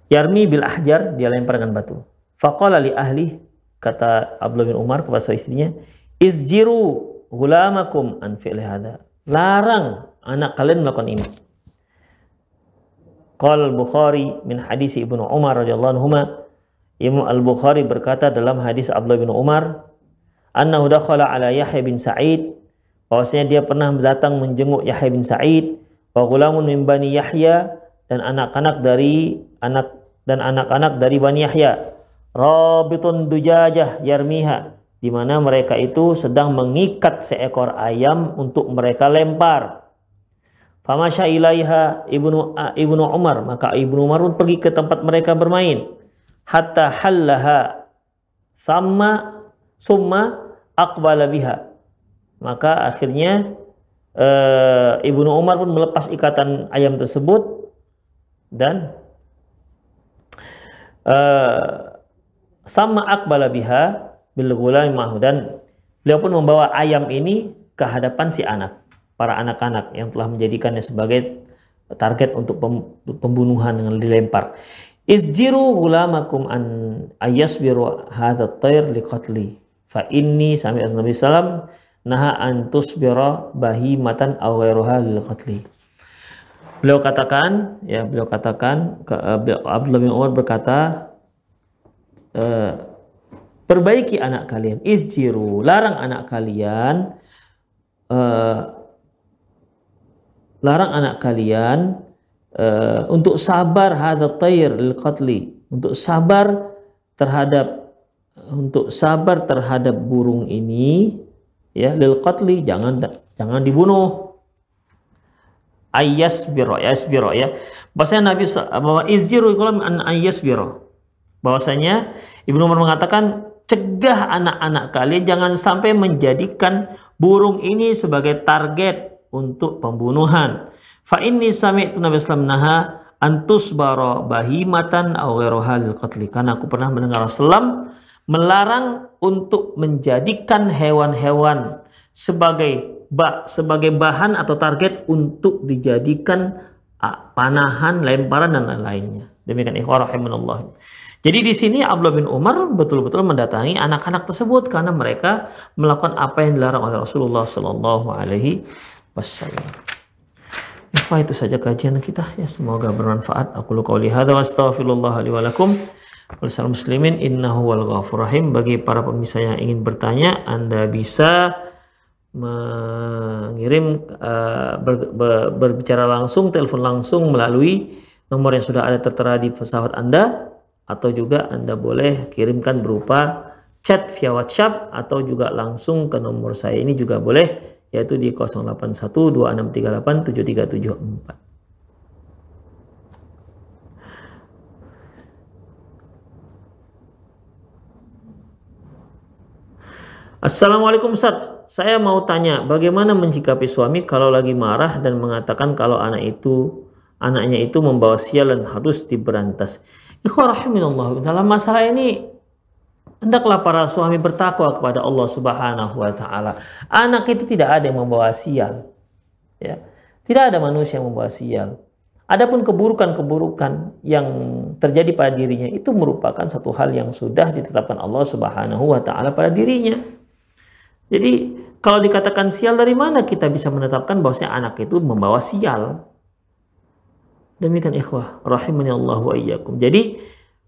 Yarmi bil ahjar dia lempar dengan batu. Faqala li ahli kata Abdullah bin Umar kepada istrinya, izjiru gulamakum an fi'li hada. Larang anak kalian melakukan ini. Qal Bukhari min hadis Ibnu Umar radhiyallahu anhu Imam Al-Bukhari berkata dalam hadis Abdullah bin Umar annahu dakhala ala Yahya bin Sa'id bahwasanya dia pernah datang menjenguk Yahya bin Sa'id wa ghulamun min bani Yahya dan anak-anak dari anak dan anak-anak dari bani Yahya. Rabitun dujajah yarmiha di mana mereka itu sedang mengikat seekor ayam untuk mereka lempar. Famasya ilaiha ibnu ibnu Umar maka ibnu Umar pun pergi ke tempat mereka bermain. Hatta hallaha sama summa aqbala biha maka akhirnya e, Ibnu Umar pun melepas ikatan ayam tersebut dan e, sama akbala biha bil mahu dan beliau pun membawa ayam ini ke hadapan si anak para anak-anak yang telah menjadikannya sebagai target untuk pembunuhan dengan dilempar. Izjiru gulamakum an ayasbiru hadha tayr liqatli fa inni sami Nabi sallam naha antus biro bahi matan awairuha lil qatli. Beliau katakan, ya beliau katakan, uh, Abdullah bin Umar berkata, uh, perbaiki anak kalian, izjiru, larang anak kalian, uh, larang anak kalian uh, untuk sabar hadat tayr lil qatli, untuk sabar terhadap untuk sabar terhadap burung ini ya lil qatli jangan jangan dibunuh. Ayasbiro yasbiro ya. Bahasanya Nabi bahwa izjiru an ayasbiro bahwasanya Ibnu Umar mengatakan cegah anak-anak kalian jangan sampai menjadikan burung ini sebagai target untuk pembunuhan. Fa inni sami'tu Nabi sallallahu naha antus baro bahimatan aw qatli. Karena aku pernah mendengar Rasulullah melarang untuk menjadikan hewan-hewan sebagai sebagai bahan atau target untuk dijadikan panahan, lemparan dan lain-lainnya. Demikian ikhwah. Jadi di sini Abdullah bin Umar betul-betul mendatangi anak-anak tersebut karena mereka melakukan apa yang dilarang oleh Rasulullah Shallallahu Alaihi Wasallam. Ikhwah itu saja kajian kita ya semoga bermanfaat. Aku lu qauli hadza wa astaghfirullah li wa lakum. Muslimin innahu wal rahim. Bagi para pemirsa yang ingin bertanya, Anda bisa mengirim uh, ber, ber, berbicara langsung, telepon langsung melalui nomor yang sudah ada tertera di pesawat Anda atau juga Anda boleh kirimkan berupa chat via WhatsApp atau juga langsung ke nomor saya ini juga boleh yaitu di 0812638734. Assalamualaikum Ustaz, saya mau tanya bagaimana mencikapi suami kalau lagi marah dan mengatakan kalau anak itu anaknya itu membawa sial dan harus diberantas. Ikhwarahiminallah, dalam masalah ini hendaklah para suami bertakwa kepada Allah Subhanahu wa taala. Anak itu tidak ada yang membawa sial. Ya. Tidak ada manusia yang membawa sial. Adapun keburukan-keburukan yang terjadi pada dirinya itu merupakan satu hal yang sudah ditetapkan Allah Subhanahu wa taala pada dirinya. Jadi kalau dikatakan sial dari mana kita bisa menetapkan bahwasanya anak itu membawa sial? Demikian ikhwah rahimani Allah wa iyyakum. Jadi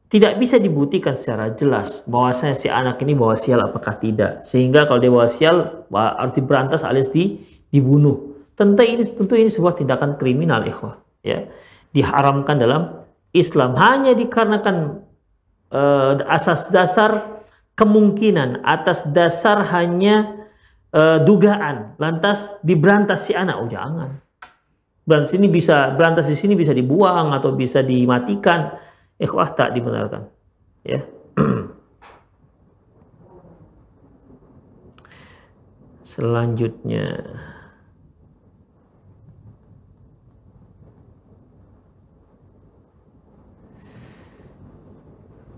tidak bisa dibuktikan secara jelas bahwasanya si anak ini bawa sial apakah tidak. Sehingga kalau dia bawa sial harus diberantas alias di, dibunuh. Tentu ini tentu ini sebuah tindakan kriminal ikhwah ya. Diharamkan dalam Islam hanya dikarenakan uh, asas dasar kemungkinan atas dasar hanya uh, dugaan. Lantas diberantas si anak. Oh jangan. Berantas ini bisa berantas di sini bisa dibuang atau bisa dimatikan. Ikhwah tak dibenarkan. Ya. Selanjutnya.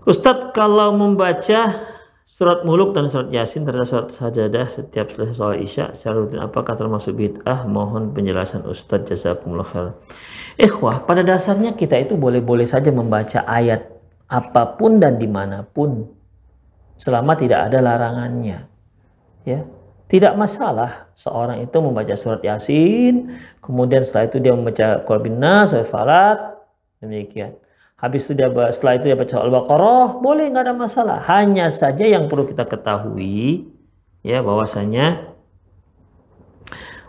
Ustadz kalau membaca Surat Muluk dan surat Yasin terhadap surat sajadah setiap selesai sholat Isya secara rutin apakah termasuk bid'ah? Mohon penjelasan Ustadz jazakumullah khair. Ikhwah, pada dasarnya kita itu boleh-boleh saja membaca ayat apa pun dan di mana pun selama tidak ada larangannya. Ya, tidak masalah seorang itu membaca surat Yasin, kemudian setelah itu dia membaca Nas, surat Falak, demikian. Habis itu dia setelah itu dia baca Al-Baqarah, boleh nggak ada masalah. Hanya saja yang perlu kita ketahui ya bahwasanya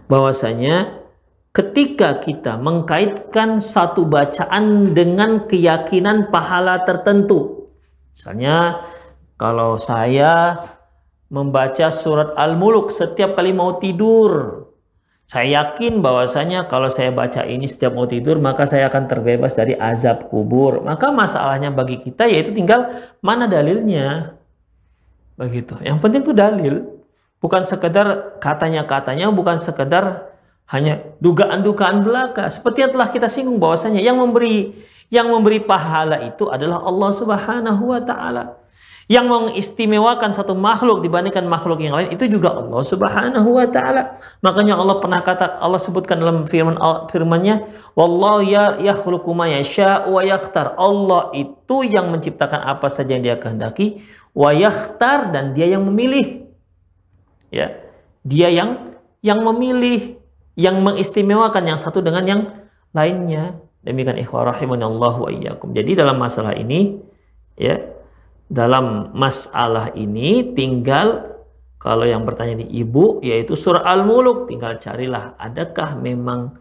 bahwasanya ketika kita mengkaitkan satu bacaan dengan keyakinan pahala tertentu. Misalnya kalau saya membaca surat Al-Muluk setiap kali mau tidur, saya yakin bahwasanya kalau saya baca ini setiap mau tidur maka saya akan terbebas dari azab kubur. Maka masalahnya bagi kita yaitu tinggal mana dalilnya. Begitu. Yang penting itu dalil. Bukan sekedar katanya-katanya, bukan sekedar hanya dugaan-dugaan belaka. Seperti yang telah kita singgung bahwasanya yang memberi yang memberi pahala itu adalah Allah Subhanahu wa taala yang mengistimewakan satu makhluk dibandingkan makhluk yang lain itu juga Allah Subhanahu wa taala. Makanya Allah pernah kata Allah sebutkan dalam firman firman-Nya, "Wallahu ya yakhluqu ma yasha wa yakhtar." Allah itu yang menciptakan apa saja yang Dia kehendaki, wa yakhtar dan Dia yang memilih. Ya. Dia yang yang memilih, yang mengistimewakan yang satu dengan yang lainnya. Demikian ikhwah Allah wa iyyakum. Jadi dalam masalah ini ya dalam masalah ini tinggal kalau yang bertanya di ibu yaitu surah Al-Muluk tinggal carilah adakah memang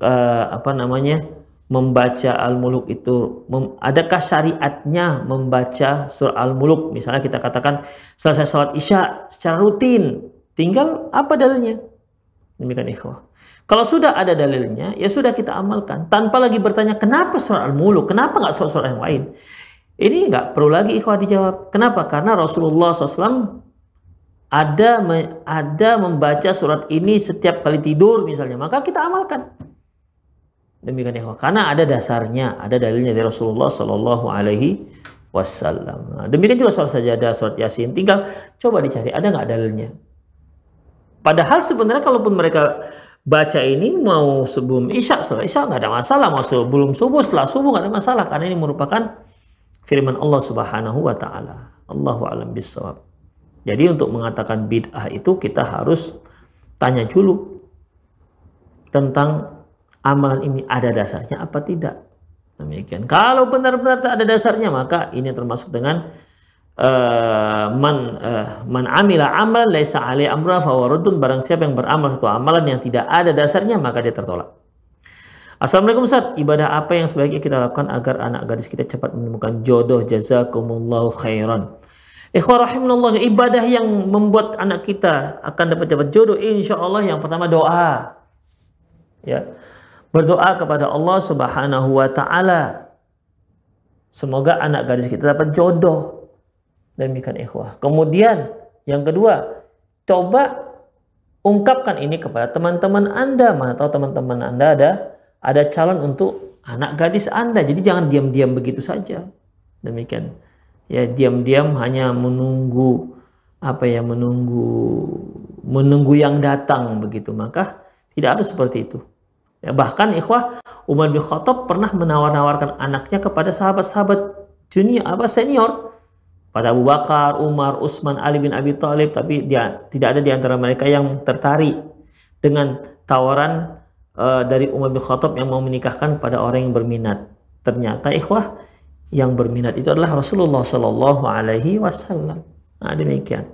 uh, apa namanya membaca Al-Muluk itu mem, adakah syariatnya membaca surah Al-Muluk misalnya kita katakan selesai salat Isya secara rutin tinggal apa dalilnya demikian ikhwah Kalau sudah ada dalilnya, ya sudah kita amalkan. Tanpa lagi bertanya, kenapa surat Al-Muluk? Kenapa nggak surat-surat yang lain? Ini nggak perlu lagi ikhwah dijawab. Kenapa? Karena Rasulullah SAW ada ada membaca surat ini setiap kali tidur misalnya, maka kita amalkan. Demikian ikhwah. Karena ada dasarnya, ada dalilnya dari Rasulullah Sallallahu Alaihi Wasallam. Nah, demikian juga soal sajadah, surat Yasin. Tinggal coba dicari, ada nggak dalilnya? Padahal sebenarnya kalaupun mereka baca ini mau sebelum isya setelah isya nggak ada masalah mau sebelum subuh setelah subuh nggak ada masalah karena ini merupakan firman Allah Subhanahu wa taala. Allahu alam bisawab. Jadi untuk mengatakan bid'ah itu kita harus tanya dulu tentang amalan ini ada dasarnya apa tidak. Demikian. Kalau benar-benar tak ada dasarnya maka ini termasuk dengan uh, man uh, man amila amal laisa alai amra fawaradun barang siapa yang beramal satu amalan yang tidak ada dasarnya maka dia tertolak. Assalamualaikum Ustaz, ibadah apa yang sebaiknya kita lakukan agar anak gadis kita cepat menemukan jodoh jazakumullahu khairan. Ikhwah rahimahullah, ibadah yang membuat anak kita akan dapat cepat jodoh insya Allah yang pertama doa. Ya. Berdoa kepada Allah Subhanahu wa taala. Semoga anak gadis kita dapat jodoh Demikian ikhwah. Kemudian yang kedua, coba ungkapkan ini kepada teman-teman Anda. Mana tahu teman-teman Anda ada ada calon untuk anak gadis Anda. Jadi jangan diam-diam begitu saja. Demikian. Ya diam-diam hanya menunggu apa ya menunggu menunggu yang datang begitu maka tidak harus seperti itu ya, bahkan ikhwah Umar bin Khattab pernah menawar-nawarkan anaknya kepada sahabat-sahabat junior apa senior pada Abu Bakar, Umar, Utsman, Ali bin Abi Thalib, tapi dia tidak ada di antara mereka yang tertarik dengan tawaran uh, dari Umar bin Khattab yang mau menikahkan pada orang yang berminat. Ternyata ikhwah yang berminat itu adalah Rasulullah Shallallahu Alaihi Wasallam. Nah demikian.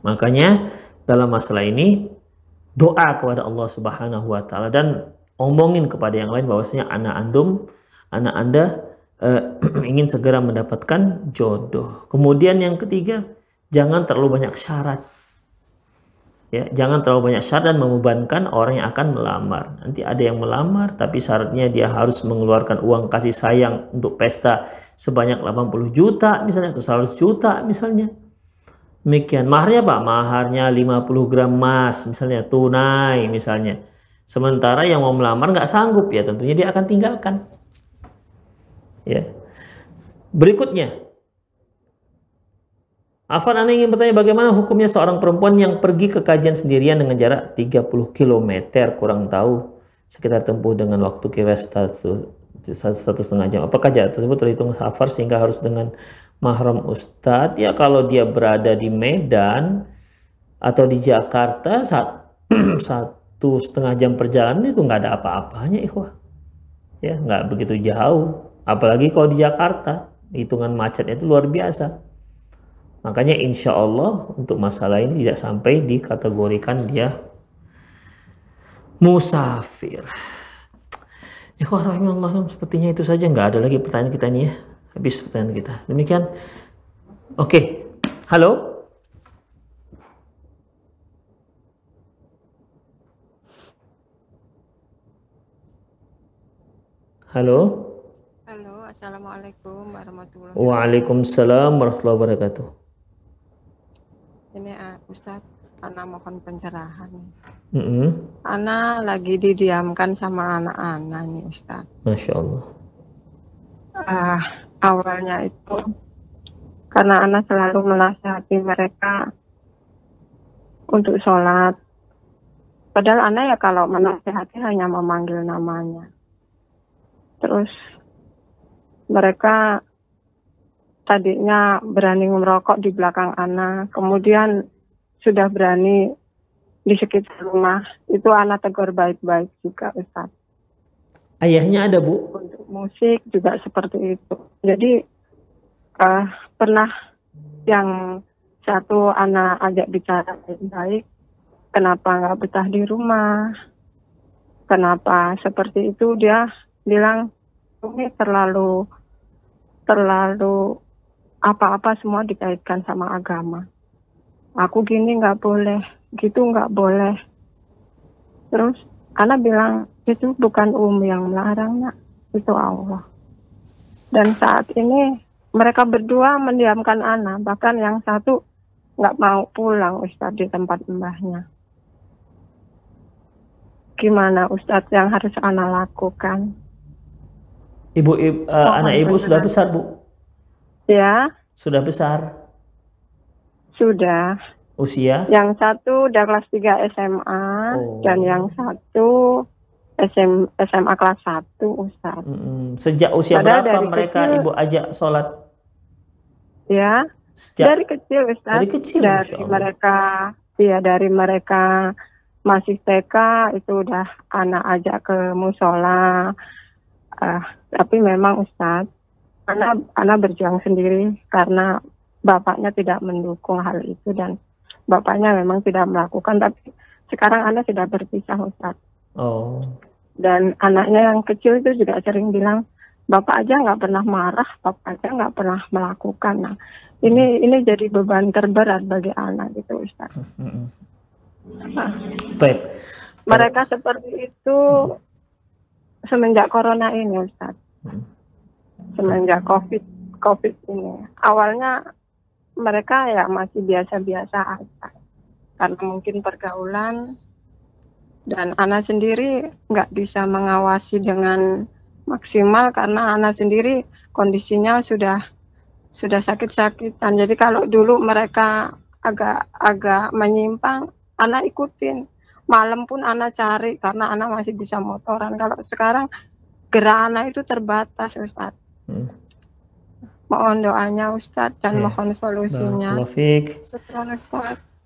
Makanya dalam masalah ini doa kepada Allah Subhanahu Wa Taala dan omongin kepada yang lain bahwasanya anak andum, anak anda uh, ingin segera mendapatkan jodoh. Kemudian yang ketiga, jangan terlalu banyak syarat. Ya, jangan terlalu banyak syarat dan membebankan orang yang akan melamar. Nanti ada yang melamar tapi syaratnya dia harus mengeluarkan uang kasih sayang untuk pesta sebanyak 80 juta misalnya atau 100 juta misalnya. Demikian. Maharnya Pak, maharnya 50 gram emas misalnya tunai misalnya. Sementara yang mau melamar nggak sanggup ya tentunya dia akan tinggalkan. Ya. Berikutnya, Afan Anda ingin bertanya bagaimana hukumnya seorang perempuan yang pergi ke kajian sendirian dengan jarak 30 km kurang tahu sekitar tempuh dengan waktu kira satu, setengah jam. Apakah jarak tersebut terhitung hafar sehingga harus dengan mahram ustadz? Ya kalau dia berada di Medan atau di Jakarta saat satu setengah jam perjalanan itu nggak ada apa-apanya ikhwah. Ya nggak begitu jauh. Apalagi kalau di Jakarta, hitungan macetnya itu luar biasa. Makanya insya Allah untuk masalah ini tidak sampai dikategorikan dia musafir. Ikhwah rahimahullah sepertinya itu saja nggak ada lagi pertanyaan kita ini ya. Habis pertanyaan kita. Demikian. Oke. Okay. Halo. Halo. Assalamualaikum warahmatullahi wabarakatuh. Waalaikumsalam warahmatullahi wabarakatuh. Ini uh, Ustaz, Ana mohon pencerahan. Mm -hmm. Ana lagi didiamkan sama anak-anak nih Ustaz. Masya Allah. Uh, awalnya itu karena anak selalu menasihati mereka untuk sholat. Padahal anak ya kalau menasihati hanya memanggil namanya. Terus mereka tadinya berani merokok di belakang anak, kemudian sudah berani di sekitar rumah. Itu anak tegur baik-baik juga, Ustaz. Ayahnya ada, Bu? Untuk musik juga seperti itu. Jadi uh, pernah yang satu anak ajak bicara baik-baik, kenapa nggak betah di rumah? Kenapa seperti itu? Dia bilang, ini terlalu terlalu apa-apa semua dikaitkan sama agama. Aku gini nggak boleh, gitu nggak boleh. Terus Ana bilang itu bukan Umi yang melarang nak, itu Allah. Dan saat ini mereka berdua mendiamkan Ana, bahkan yang satu nggak mau pulang Ustadz di tempat mbahnya. Gimana Ustadz yang harus Ana lakukan? Ibu, ibu uh, oh, anak ibu sudah besar bu? Ya. Sudah besar? Sudah. Usia? Yang satu udah kelas 3 SMA oh. dan yang satu SM, SMA kelas 1 Ustaz. Hmm, sejak usia Padahal berapa mereka kecil, ibu ajak sholat? Ya. Sejak, dari kecil Ustaz. Dari kecil Dari mereka ya dari mereka masih TK itu udah anak ajak ke musola. Uh, tapi memang Ustaz, anak anak berjuang sendiri karena bapaknya tidak mendukung hal itu dan bapaknya memang tidak melakukan tapi sekarang anak sudah berpisah Ustaz. Oh. Dan anaknya yang kecil itu juga sering bilang bapak aja nggak pernah marah, bapak aja nggak pernah melakukan. Nah, ini ini jadi beban terberat bagi anak gitu Ustaz. Nah, mereka seperti itu semenjak corona ini Ustaz. Hmm. Semenjak COVID COVID ini. Awalnya mereka ya masih biasa-biasa aja. Karena mungkin pergaulan. Dan anak sendiri nggak bisa mengawasi dengan maksimal karena anak sendiri kondisinya sudah sudah sakit-sakitan. Jadi kalau dulu mereka agak agak menyimpang anak ikutin. Malam pun anak cari karena anak masih bisa motoran. Kalau sekarang gerak anak itu terbatas Ustaz hmm. Mohon doanya Ustadz dan ya. mohon solusinya.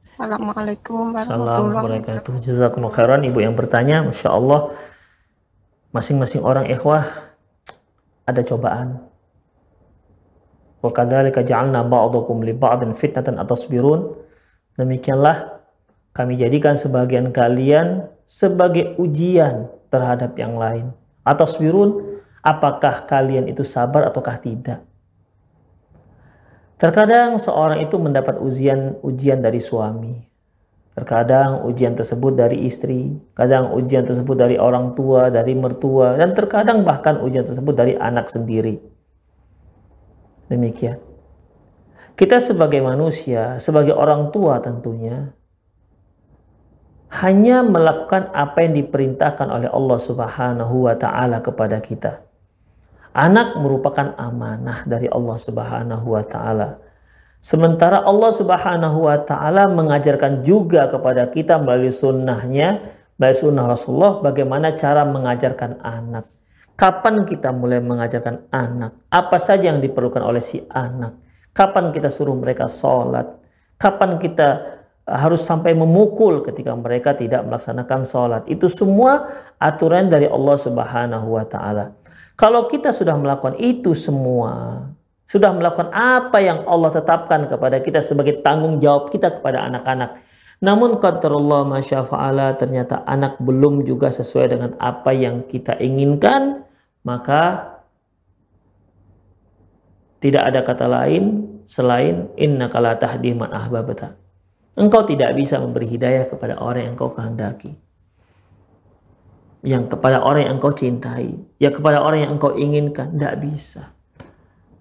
Assalamualaikum warahmatullahi wabarakatuh. Jazakumullah khairan Ibu yang bertanya, Masya Allah masing-masing orang ikhwah ada cobaan. Wa kadzalika ja'alna ba'dakum li ba'din fitnatan atasbirun. Demikianlah kami jadikan sebagian kalian sebagai ujian terhadap yang lain. Atasbirun, apakah kalian itu sabar ataukah tidak? Terkadang seorang itu mendapat ujian ujian dari suami. Terkadang ujian tersebut dari istri, kadang ujian tersebut dari orang tua, dari mertua, dan terkadang bahkan ujian tersebut dari anak sendiri. Demikian. Kita sebagai manusia, sebagai orang tua tentunya, hanya melakukan apa yang diperintahkan oleh Allah Subhanahu wa taala kepada kita. Anak merupakan amanah dari Allah Subhanahu wa taala. Sementara Allah Subhanahu wa taala mengajarkan juga kepada kita melalui sunnahnya, melalui sunnah Rasulullah bagaimana cara mengajarkan anak. Kapan kita mulai mengajarkan anak? Apa saja yang diperlukan oleh si anak? Kapan kita suruh mereka sholat? Kapan kita harus sampai memukul ketika mereka tidak melaksanakan sholat? Itu semua aturan dari Allah Subhanahu wa taala. Kalau kita sudah melakukan itu semua, sudah melakukan apa yang Allah tetapkan kepada kita sebagai tanggung jawab kita kepada anak-anak. Namun qadarullah masyafa'ala ternyata anak belum juga sesuai dengan apa yang kita inginkan, maka tidak ada kata lain selain inna kala tahdi man ahbabata. Engkau tidak bisa memberi hidayah kepada orang yang engkau kehendaki yang kepada orang yang engkau cintai, ya kepada orang yang engkau inginkan, tidak bisa.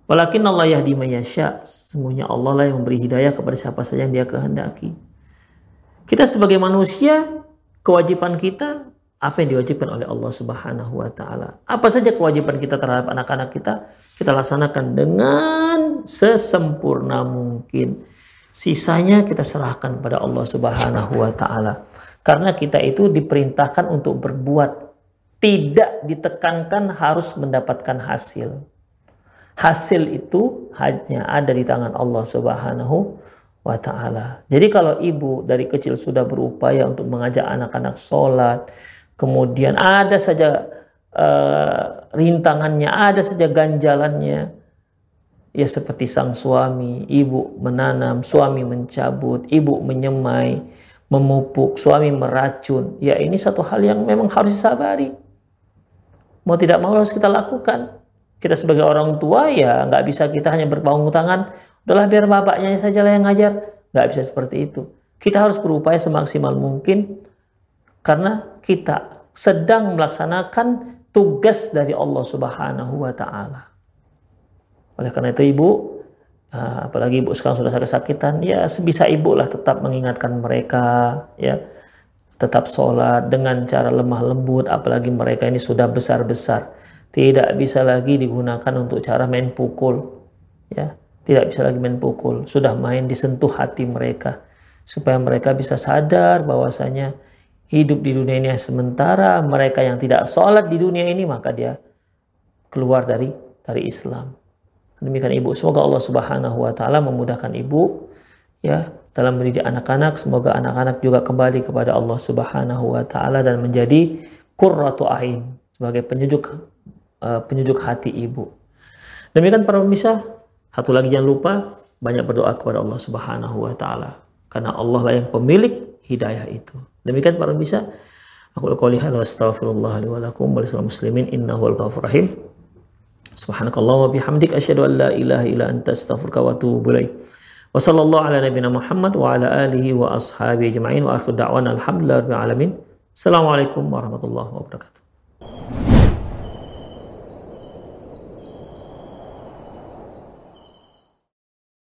Walakin Allah yahdi mayasya, semuanya Allah lah yang memberi hidayah kepada siapa saja yang dia kehendaki. Kita sebagai manusia, kewajiban kita apa yang diwajibkan oleh Allah Subhanahu wa taala. Apa saja kewajiban kita terhadap anak-anak kita, kita laksanakan dengan sesempurna mungkin. Sisanya kita serahkan pada Allah Subhanahu wa taala. Karena kita itu diperintahkan untuk berbuat. Tidak ditekankan harus mendapatkan hasil. Hasil itu hanya ada di tangan Allah Subhanahu wa taala. Jadi kalau ibu dari kecil sudah berupaya untuk mengajak anak-anak sholat, kemudian ada saja uh, rintangannya, ada saja ganjalannya, ya seperti sang suami, ibu menanam, suami mencabut, ibu menyemai, memupuk, suami meracun. Ya ini satu hal yang memang harus disabari. Mau tidak mau harus kita lakukan. Kita sebagai orang tua ya nggak bisa kita hanya berpanggung tangan. Udahlah biar bapaknya saja lah yang ngajar. Nggak bisa seperti itu. Kita harus berupaya semaksimal mungkin karena kita sedang melaksanakan tugas dari Allah Subhanahu wa taala. Oleh karena itu Ibu, eh, apalagi Ibu sekarang sudah kesakitan, ya sebisa Ibu lah tetap mengingatkan mereka ya. Tetap sholat dengan cara lemah lembut, apalagi mereka ini sudah besar-besar. Tidak bisa lagi digunakan untuk cara main pukul. Ya, tidak bisa lagi main pukul. Sudah main disentuh hati mereka supaya mereka bisa sadar bahwasanya hidup di dunia ini sementara mereka yang tidak sholat di dunia ini maka dia keluar dari dari Islam demikian ibu semoga Allah Subhanahu Wa Taala memudahkan ibu ya dalam mendidik anak-anak semoga anak-anak juga kembali kepada Allah Subhanahu Wa Taala dan menjadi qurratu ain sebagai penyejuk uh, penyejuk hati ibu demikian para pemirsa satu lagi jangan lupa banyak berdoa kepada Allah Subhanahu Wa Taala karena Allah lah yang pemilik hidayah itu. Demikian para bisa. Aku qouli hadza wa astaghfirullah li wa lakum wa muslimin innahu al-ghafurur. سبحانك اللهم وبحمدك أشهد أن لا إله إلا أنت أستغفرك وأتوب إليك وصلى الله على نبينا محمد وعلى آله وأصحابه أجمعين وآخر دعوانا الحمد لله رب العالمين السلام عليكم ورحمة الله وبركاته